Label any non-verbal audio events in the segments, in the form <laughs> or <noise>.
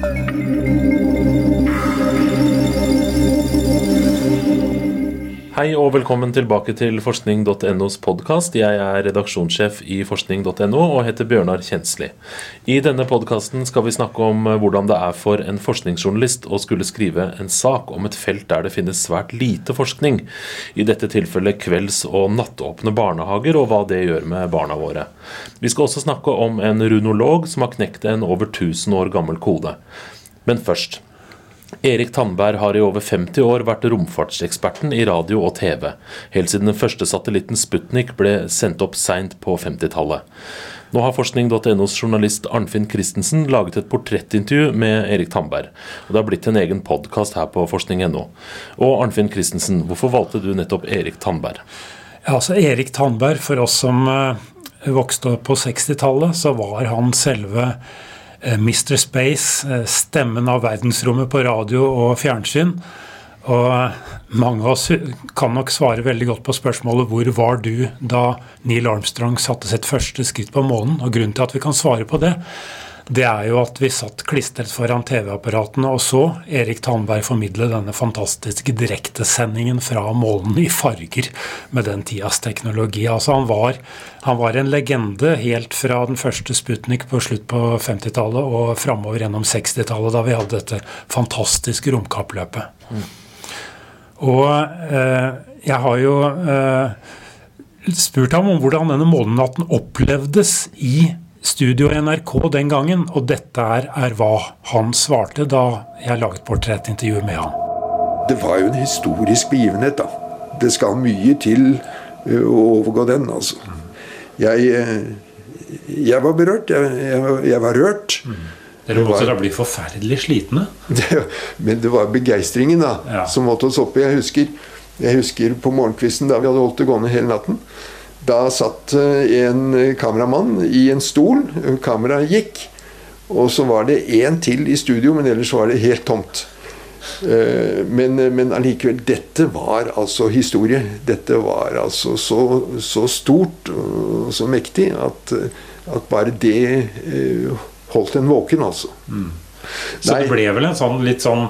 Thank you. Hei og velkommen tilbake til forskning.nos podkast. Jeg er redaksjonssjef i forskning.no og heter Bjørnar Kjensli. I denne podkasten skal vi snakke om hvordan det er for en forskningsjournalist å skulle skrive en sak om et felt der det finnes svært lite forskning. I dette tilfellet kvelds- og nattåpne barnehager, og hva det gjør med barna våre. Vi skal også snakke om en runolog som har knekt en over 1000 år gammel kode. Men først. Erik Tandberg har i over 50 år vært romfartseksperten i radio og TV, helt siden den første satellitten Sputnik ble sendt opp seint på 50-tallet. Nå har forskning.nos journalist Arnfinn Christensen laget et portrettintervju med Erik Tandberg. Og det har blitt en egen podkast her på forskning.no. Og Arnfinn Christensen, hvorfor valgte du nettopp Erik Tandberg? Ja, altså Erik Tandberg, for oss som uh, vokste opp på 60-tallet, så var han selve Mr. Space, uh, stemmen av verdensrommet på radio og fjernsyn. Og mange av oss kan nok svare veldig godt på spørsmålet hvor var du da Neil Armstrong satte sitt første skritt på månen? Og grunnen til at vi kan svare på det, det er jo at vi satt klistret foran TV-apparatene og så Erik Tandberg formidle denne fantastiske direktesendingen fra månen i farger med den tidas teknologi. Altså han var, han var en legende helt fra den første Sputnik på slutt på 50-tallet og framover gjennom 60-tallet, da vi hadde dette fantastiske romkappløpet. Mm. Og eh, jeg har jo eh, spurt ham om hvordan denne månenatten opplevdes i studio i NRK den gangen, og dette er, er hva han svarte da jeg laget portrettintervju med han. Det var jo en historisk begivenhet, da. Det skal mye til uh, å overgå den, altså. Jeg, uh, jeg var berørt. Jeg, jeg, jeg var rørt. Mm. Dere måtte da bli forferdelig slitne? <laughs> Det, men det var begeistringen da, ja. som måtte oss oppe. Jeg husker, jeg husker på morgenkvisten da vi hadde holdt det gående hele natten. Da satt en kameramann i en stol. Kameraet gikk. Og så var det én til i studio, men ellers var det helt tomt. Men, men allikevel, dette var altså historie. Dette var altså så, så stort og så mektig at, at bare det holdt en våken, altså. Mm. Så Nei. det ble vel en sånn litt sånn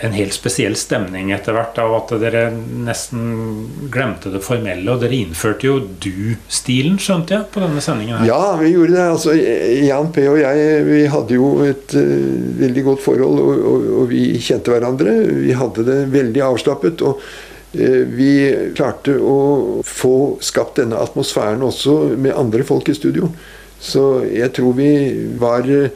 en helt spesiell stemning etter hvert av at dere nesten glemte det formelle. Og dere innførte jo du-stilen, skjønte jeg, på denne sendingen her. Ja, vi gjorde det. Altså, Jan P. og jeg vi hadde jo et uh, veldig godt forhold, og, og, og, vi kjente hverandre. Vi hadde det veldig avslappet. og uh, vi klarte å få skapt denne atmosfæren også med andre folk i studio. Så jeg tror vi var eh,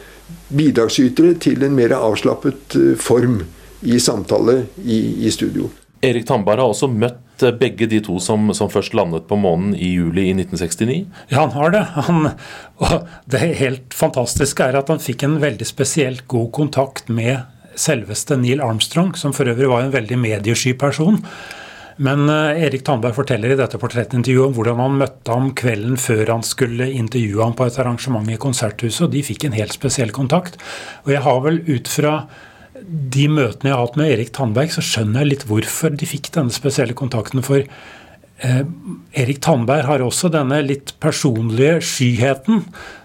bidragsytere til en mer avslappet form i samtale i, i studio. Erik Tandberg har også møtt eh, begge de to som, som, først landet på månen i juli i 1969? Ja, han har det. Han, og det helt fantastiske er at han fikk en veldig spesielt god kontakt med selveste Neil Armstrong, som for øvrig var en veldig mediesky person. Men uh, Erik Tandberg forteller i dette portrettintervjuet om hvordan han møtte ham kvelden før han skulle intervjue ham på et arrangement i Konserthuset, og de fikk en helt spesiell kontakt. Og jeg har vel ut fra de møtene jeg har hatt med Erik Tandberg, så skjønner jeg litt hvorfor de fikk denne spesielle kontakten. For eh, Erik Tandberg har også denne litt personlige skyheten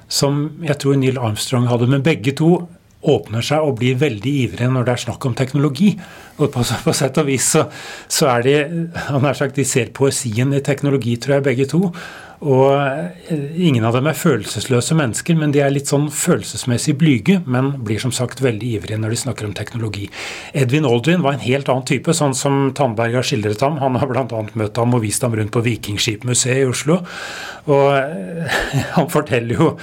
som jeg tror Neil Armstrong hadde. Men begge to åpner seg og blir veldig ivrige når det er snakk om teknologi. Og på, på sett og vis så, så er de han har sagt, De ser poesien i teknologi, tror jeg, begge to. Og eh, ingen av dem er følelsesløse mennesker, men de er litt sånn følelsesmessig blyge, men blir som sagt veldig ivrige når de snakker om teknologi. Edvin Aldrin var en helt annen type, sånn som Tandberg har skildret ham. Han har bl.a. møtt ham og vist ham rundt på Vikingskipmuseet i Oslo. Og eh, <laughs> han forteller jo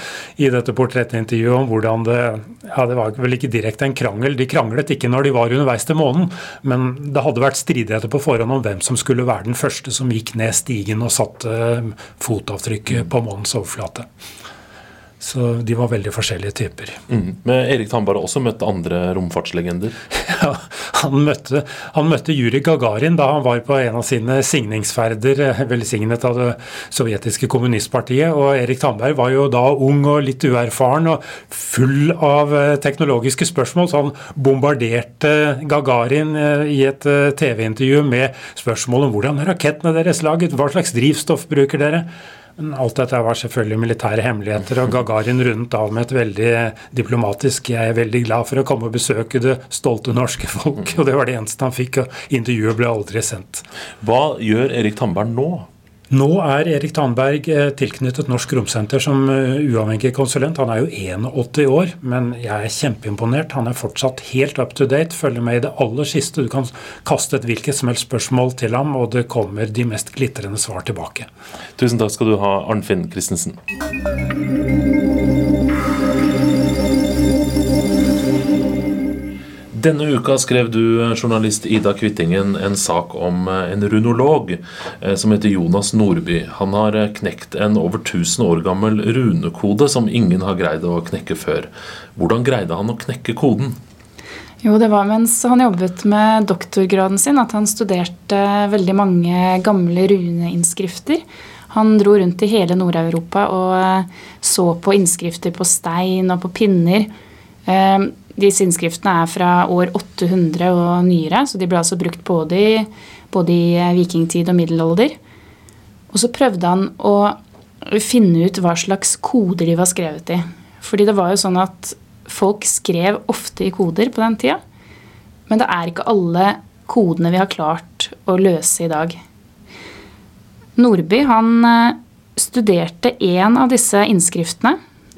i dette portrettintervjuet om hvordan det Ja, det var vel ikke direkte en krangel. De kranglet ikke når de var underveis til månen, men det hadde vært stridigheter på forhånd om hvem som skulle være den første som gikk ned stigen og satte fot fotavtrykk på månens overflate. Så de var veldig forskjellige typer. Mm. Men Erik Tandberg har også møtt andre romfartslegender? <laughs> Ja, han møtte, han møtte Juri Gagarin da han var på en av sine signingsferder, eh, velsignet av det sovjetiske kommunistpartiet. Og Erik Tandberg var jo da ung og litt uerfaren og full av eh, teknologiske spørsmål, så han bombarderte Gagarin eh, i et TV-intervju med spørsmål om hvordan rakettene deres laget, hva slags drivstoff bruker dere? Men alt dette var selvfølgelig militære hemmeligheter, og Gagarin rundet av med et veldig diplomatisk 'Jeg er veldig glad for å komme og besøke det stolte norske folk', og det var det eneste han fikk, og intervjuet ble aldri sendt. Hva gjør Erik Tandberg nå? Nå er Erik Tanberg eh, tilknyttet Norsk Romsenter som eh, uavhengig konsulent. Han er jo 81 år, men jeg er kjempeimponert. Han er fortsatt helt up to date, følger med i det aller siste. Du kan kaste et hvilket som helst spørsmål til ham, og det kommer de mest glitrende svar tilbake. Tusen takk skal du ha, Arnfinn Christensen. Denne uka skrev du, journalist Ida Kvittingen, en sak om eh, en runolog eh, som heter Jonas Nordby. Han har eh, knekt en over 1000 år gammel runekode som ingen har greid å knekke før. Hvordan greide han å knekke koden? Jo, det var mens han jobbet med doktorgraden sin at han studerte veldig mange gamle runeinnskrifter. Han dro rundt i hele Nord-Europa og så på innskrifter på stein og på pinner. Disse innskriftene er fra år 800 og nyere, så de ble altså brukt både i, både i eh, vikingtid og middelalder. Og så prøvde han å finne ut hva slags koder de var skrevet i. Fordi det var jo sånn at folk skrev ofte i koder på den tida. Men det er ikke alle kodene vi har klart å løse i dag. Nordby han eh, studerte én av disse innskriftene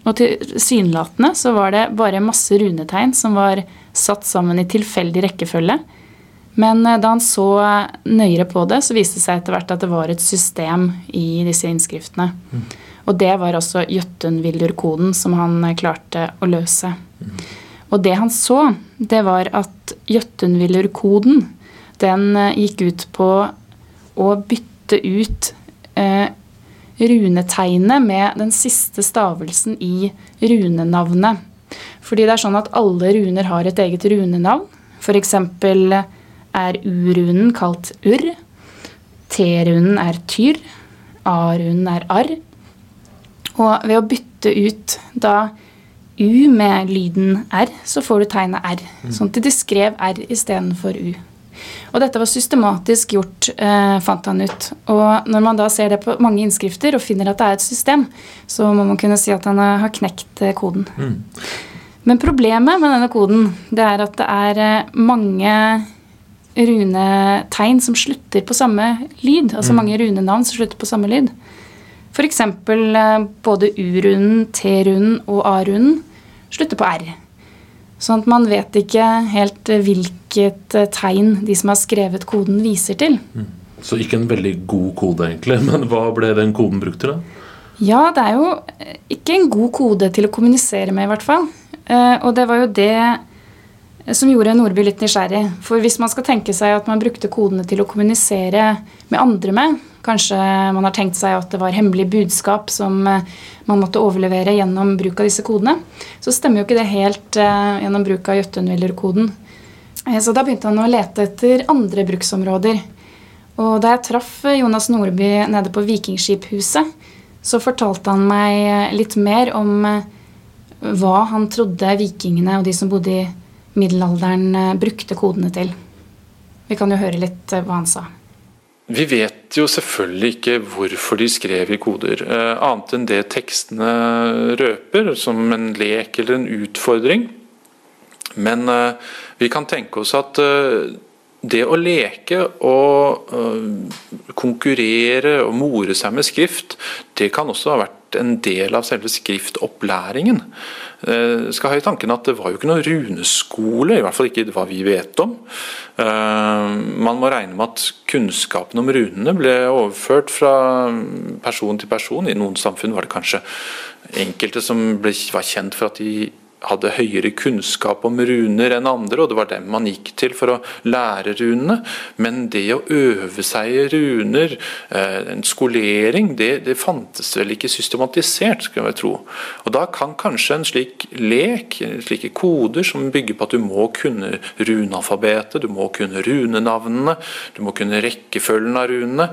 og tilsynelatende så var det bare masse runetegn som var satt sammen i tilfeldig rekkefølge. Men eh, da han så nøyere på det, så viste det seg etter hvert at det var et system i disse innskriftene. Og det var også Jøtun-Vildur-koden som han eh, klarte å løse. Og det han så, det var at Jøtun-Vildur-koden den eh, gikk ut på å bytte ut eh, runetegnet med den siste stavelsen i runenavnet. Fordi det er sånn at alle runer har et eget runenavn. F.eks. er U-runen kalt Urr. T-runen er Tyr. A-runen er Arr. Og ved å bytte ut da U med lyden R, så får du tegnet R. Sånn at de skrev R istedenfor U. Og dette var systematisk gjort, eh, fant han ut. Og når man da ser det på mange innskrifter og finner at det er et system, så må man kunne si at han har knekt eh, koden. Mm. Men problemet med denne koden, det er at det er eh, mange runetegn som slutter på samme lyd. Altså mm. mange runenavn som slutter på samme lyd. F.eks. Eh, både U-runen, T-runen og A-runen slutter på R. Sånn at man vet ikke helt eh, hvilket eh, tegn de som har skrevet koden, viser til. Mm. Så ikke en veldig god kode, egentlig. <laughs> Men hva ble den koden brukt til, da? Ja, det er jo eh, ikke en god kode til å kommunisere med, i hvert fall. Og det var jo det som gjorde Nordby litt nysgjerrig. For hvis man skal tenke seg at man brukte kodene til å kommunisere med andre med, Kanskje man har tenkt seg at det var hemmelig budskap som eh, man måtte overlevere gjennom bruk av disse kodene. Så stemmer jo ikke det helt uh, gjennom bruk av Jøtunviller-koden. Eh, så da begynte han å lete etter andre bruksområder. Og da jeg traff Jonas Nordby nede på Vikingskiphuset, så fortalte han meg litt mer om hva han trodde vikingene og de som bodde i middelalderen, brukte kodene til. Vi kan jo høre litt hva han sa. Vi vet jo selvfølgelig ikke hvorfor de skrev i koder, eh, annet enn det tekstene røper, som en lek eller en utfordring. Men eh, vi kan tenke oss at eh, det å leke og konkurrere og more seg med skrift, det kan også ha vært en del av selve skriftopplæringen. Eh, skal ha i tanken at det var jo ikke noen runeskole, i hvert fall ikke hva vi vet om. Eh, man må regne med at kunnskapen om runene ble overført fra person til person. I noen samfunn var det kanskje enkelte som ble, var kjent for at de hadde høyere kunnskap om runer enn andre, og det var dem man gikk til for å lære runene. Men det å øve seg i runer, eh, en skolering, det, det fantes vel ikke systematisert, skal jeg tro. Og Da kan kanskje en slik lek, slike koder som bygger på at du må kunne runealfabetet, du må kunne runenavnene, du må kunne rekkefølgen av runene,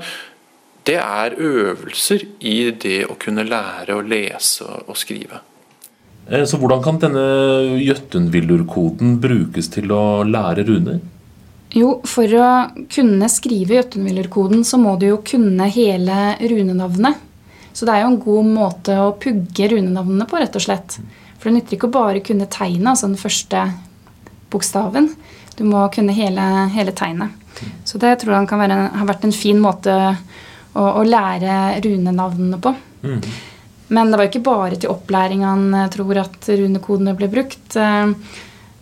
det er øvelser i det å kunne lære å lese og skrive. Eh, så hvordan kan denne Jøtunvillur-koden brukes til å lære runer? Jo, for å kunne skrive Jøtunvillur-koden, så må du jo kunne hele runenavnet. Så det er jo en god måte å pugge runenavnene på, rett og slett. For det nytter ikke å bare kunne tegne, altså den første bokstaven. Du må kunne hele, hele tegnet. Så det tror jeg kan være, har vært en fin måte å, å lære runenavnene på. Mm. Men det var ikke bare til opplæring han eh, tror at runekodene ble brukt. Eh,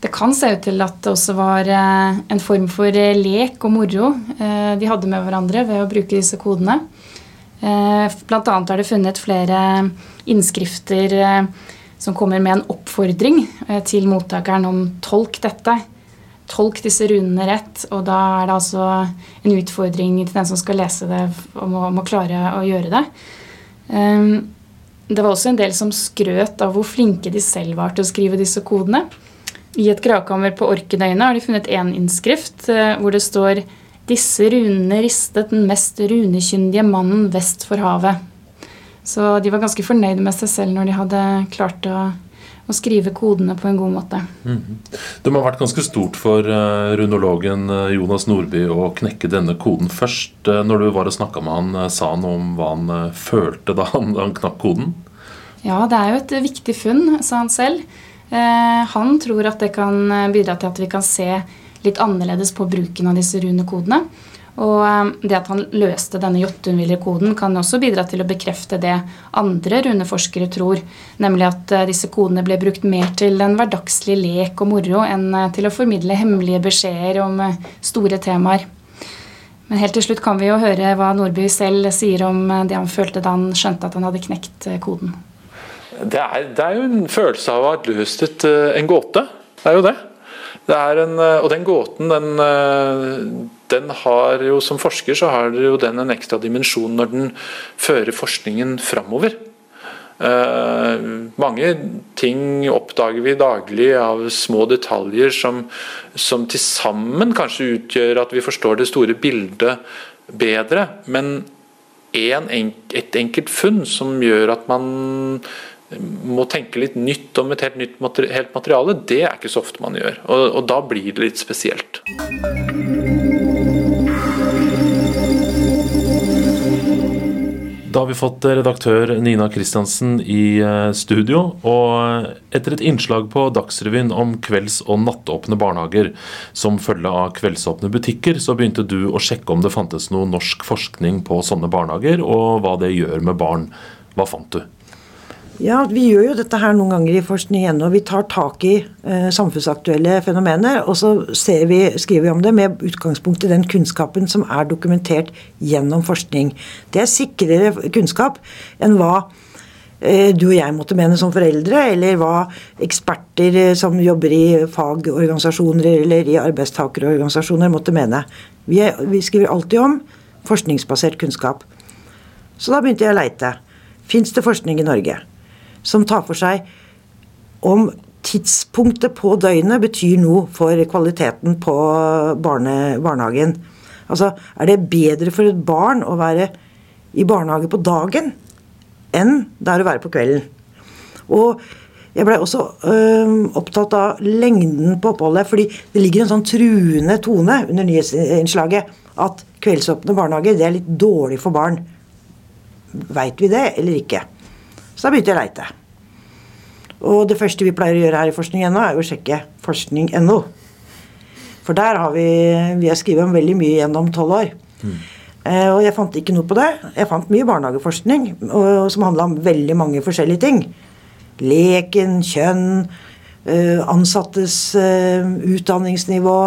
det kan se ut til at det også var eh, en form for lek og moro de hadde med hverandre ved å bruke disse kodene. Blant annet er det funnet flere innskrifter som kommer med en oppfordring til mottakeren om 'tolk dette'. Tolk disse runene rett. Og da er det altså en utfordring til den som skal lese det, om å, om å klare å gjøre det. Det var også en del som skrøt av hvor flinke de selv var til å skrive disse kodene. I et gravkammer på Orkedøyene har de funnet én innskrift eh, hvor det står disse runene ristet den mest runekyndige mannen vest for havet. Så de var ganske fornøyde med seg selv når de hadde klart å, å skrive kodene på en god måte. Mm -hmm. Det må ha vært ganske stort for uh, runologen eh, Jonas Nordby å knekke denne koden først. Uh, når du var og snakka med han, sa han om hva han følte da han, han knakk koden? Ja, det er jo et viktig funn, sa han selv. han tror at det kan bidra til at vi kan se litt annerledes på bruken av disse runekodene. Og eh, det at han løste denne Jotunwiller-koden, kan også bidra til å bekrefte det andre runeforskere tror, nemlig at eh, disse kodene ble brukt mer til en hverdagslig lek og moro enn eh, til å formidle hemmelige beskjeder om store temaer. Men helt til slutt kan vi jo høre hva Nordby selv sier om det han følte da han skjønte at han hadde knekt koden. Det er, det er jo en følelse av å ha løst et, en gåte. Det er jo det. det er en, og den gåten, den den har jo, Som forsker så har jo den en ekstra dimensjon når den fører forskningen framover. Uh, mange ting oppdager vi daglig av små detaljer som, som til sammen kanskje utgjør at vi forstår det store bildet bedre. Men en, et enkelt funn som gjør at man må tenke litt nytt om et helt nytt materiale, det er ikke så ofte man gjør. Og, og da blir det litt spesielt. Da har vi fått redaktør Nina Kristiansen i eh, studio. Og etter et innslag på Dagsrevyen om kvelds- og nattåpne barnehager som følge av kveldsåpne butikker, så begynte du å sjekke om det fantes noe norsk forskning på sånne barnehager, og hva det gjør med barn. Hva fant du? Ja, Vi gjør jo dette her noen ganger i Forskning NO. Vi tar tak i eh, samfunnsaktuelle fenomener, og så vi, skriver vi om det med utgangspunkt i den kunnskapen som er dokumentert gjennom forskning. Det er sikrere kunnskap enn hva eh, du og jeg måtte mene som foreldre, eller hva eksperter eh, som jobber i fagorganisasjoner eller i arbeidstakerorganisasjoner måtte mene. Vi, er, vi skriver alltid om forskningsbasert kunnskap. Så da begynte jeg å leite. Fins det forskning i Norge? Som tar for seg om tidspunktet på døgnet betyr noe for kvaliteten på barne, barnehagen. Altså, er det bedre for et barn å være i barnehage på dagen enn det er å være på kvelden? Og jeg blei også øh, opptatt av lengden på oppholdet, fordi det ligger en sånn truende tone under nyhetsinnslaget at kveldsåpne barnehager det er litt dårlig for barn. Veit vi det eller ikke? Så da begynte jeg å leite. Og det første vi pleier å gjøre her i forskning.no, er jo å sjekke forskning.no. For der har vi Vi har skrevet om veldig mye gjennom tolv år. Mm. Eh, og jeg fant ikke noe på det. Jeg fant mye barnehageforskning og, som handla om veldig mange forskjellige ting. Leken, kjønn, eh, ansattes eh, utdanningsnivå,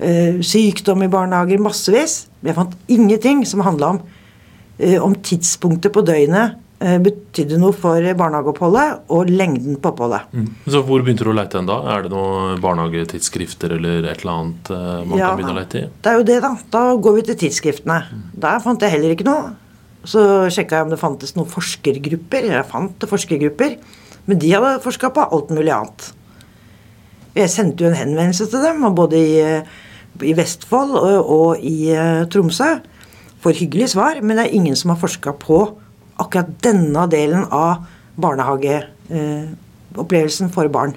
eh, sykdom i barnehager, massevis. Men jeg fant ingenting som handla om, eh, om tidspunktet på døgnet betydde noe for barnehageoppholdet og lengden på oppholdet. Mm. Så Hvor begynte du å lete hen da? Er det noen barnehagetidsskrifter eller et eller annet uh, man ja, kan begynne å lete i? Det er jo det, da. Da går vi til tidsskriftene. Mm. Der fant jeg heller ikke noe. Så sjekka jeg om det fantes noen forskergrupper. Jeg fant forskergrupper, men de hadde forska på alt mulig annet. Jeg sendte jo en henvendelse til dem, både i, i Vestfold og, og i Tromsø. For hyggelig svar, men det er ingen som har forska på akkurat denne delen av barnehageopplevelsen for barn.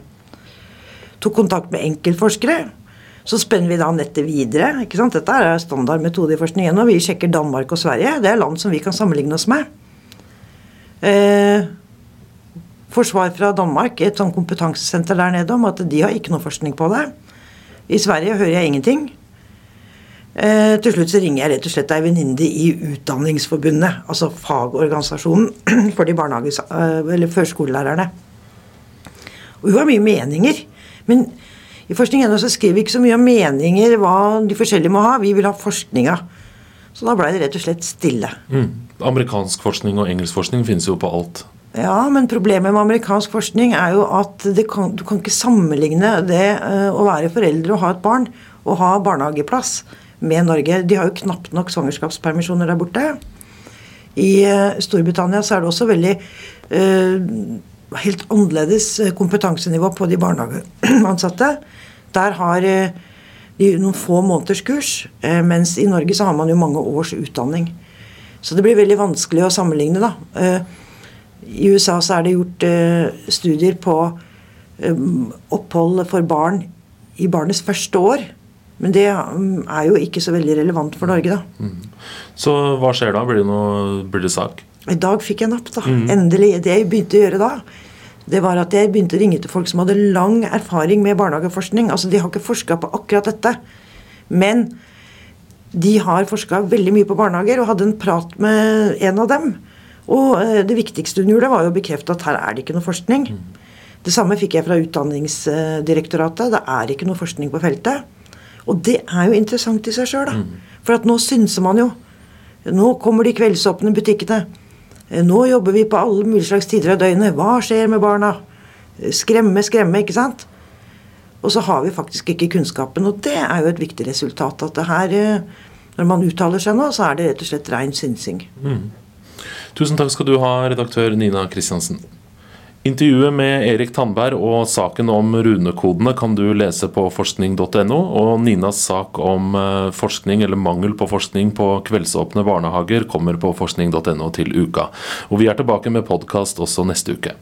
Tok kontakt med enkeltforskere. Så spenner vi da nettet videre. ikke sant? Dette er standard metode i forskningen. Og vi sjekker Danmark og Sverige. Det er land som vi kan sammenligne oss med. eh, forsvar fra Danmark, et sånn kompetansesenter der nede, om at de har ikke noe forskning på det. I Sverige hører jeg ingenting. Eh, til slutt så ringer jeg rett og slett ei venninne i Utdanningsforbundet, altså fagorganisasjonen <clears throat> for de eh, eller førskolelærerne. Og hun har mye meninger. Men i Forskning forskning.no så skriver vi ikke så mye om meninger, hva de forskjellige må ha. Vi vil ha forskninga. Så da blei det rett og slett stille. Mm. Amerikansk forskning og engelsk forskning finnes jo på alt. Ja, men problemet med amerikansk forskning er jo at kan, du kan ikke sammenligne det uh, å være foreldre og ha et barn og ha barnehageplass med Norge. De har jo knapt nok svangerskapspermisjoner der borte. I uh, Storbritannia så er det også veldig uh, helt annerledes kompetansenivå på de barnehageansatte. Der har de noen få måneders kurs, mens i Norge så har man jo mange års utdanning. Så det blir veldig vanskelig å sammenligne, da. I USA så er det gjort studier på opphold for barn i barnets første år. Men det um, er jo ikke så veldig relevant for Norge, da. Mm. Så hva skjer da? Blir det, noe, blir det sak? I dag fikk jeg napp, da. Mm. Endelig. Det jeg begynte å gjøre da, det var at jeg begynte å ringe til folk som hadde lang erfaring med barnehageforskning. Altså, De har ikke forska på akkurat dette. Men de har forska veldig mye på barnehager, og hadde en prat med en av dem. Og eh, det viktigste hun gjorde, var jo å bekrefte at her er det ikke noe forskning. Det samme fikk jeg fra Utdanningsdirektoratet. Det er ikke noe forskning på feltet. Og det er jo interessant i seg sjøl, da. Mm. For at nå synser man jo. Nå kommer de kveldsåpne butikkene. Eh, nå jobber vi på alle mulige slags tider av døgnet. Hva skjer med barna? Skremme, skremme, ikke sant? Og så har vi faktisk ikke kunnskapen. Og det er jo et viktig resultat. At det her, eh, når man uttaler seg nå, så er det rett og slett rein synsing. Mm. Tusen takk skal du ha, redaktør Nina Kristiansen. Intervjuet med Erik Tandberg og saken om runekodene kan du lese på forskning.no. Og Ninas sak om eh, forskning eller mangel på forskning på kveldsåpne barnehager kommer på forskning.no til uka. Og vi er tilbake med podkast også neste uke.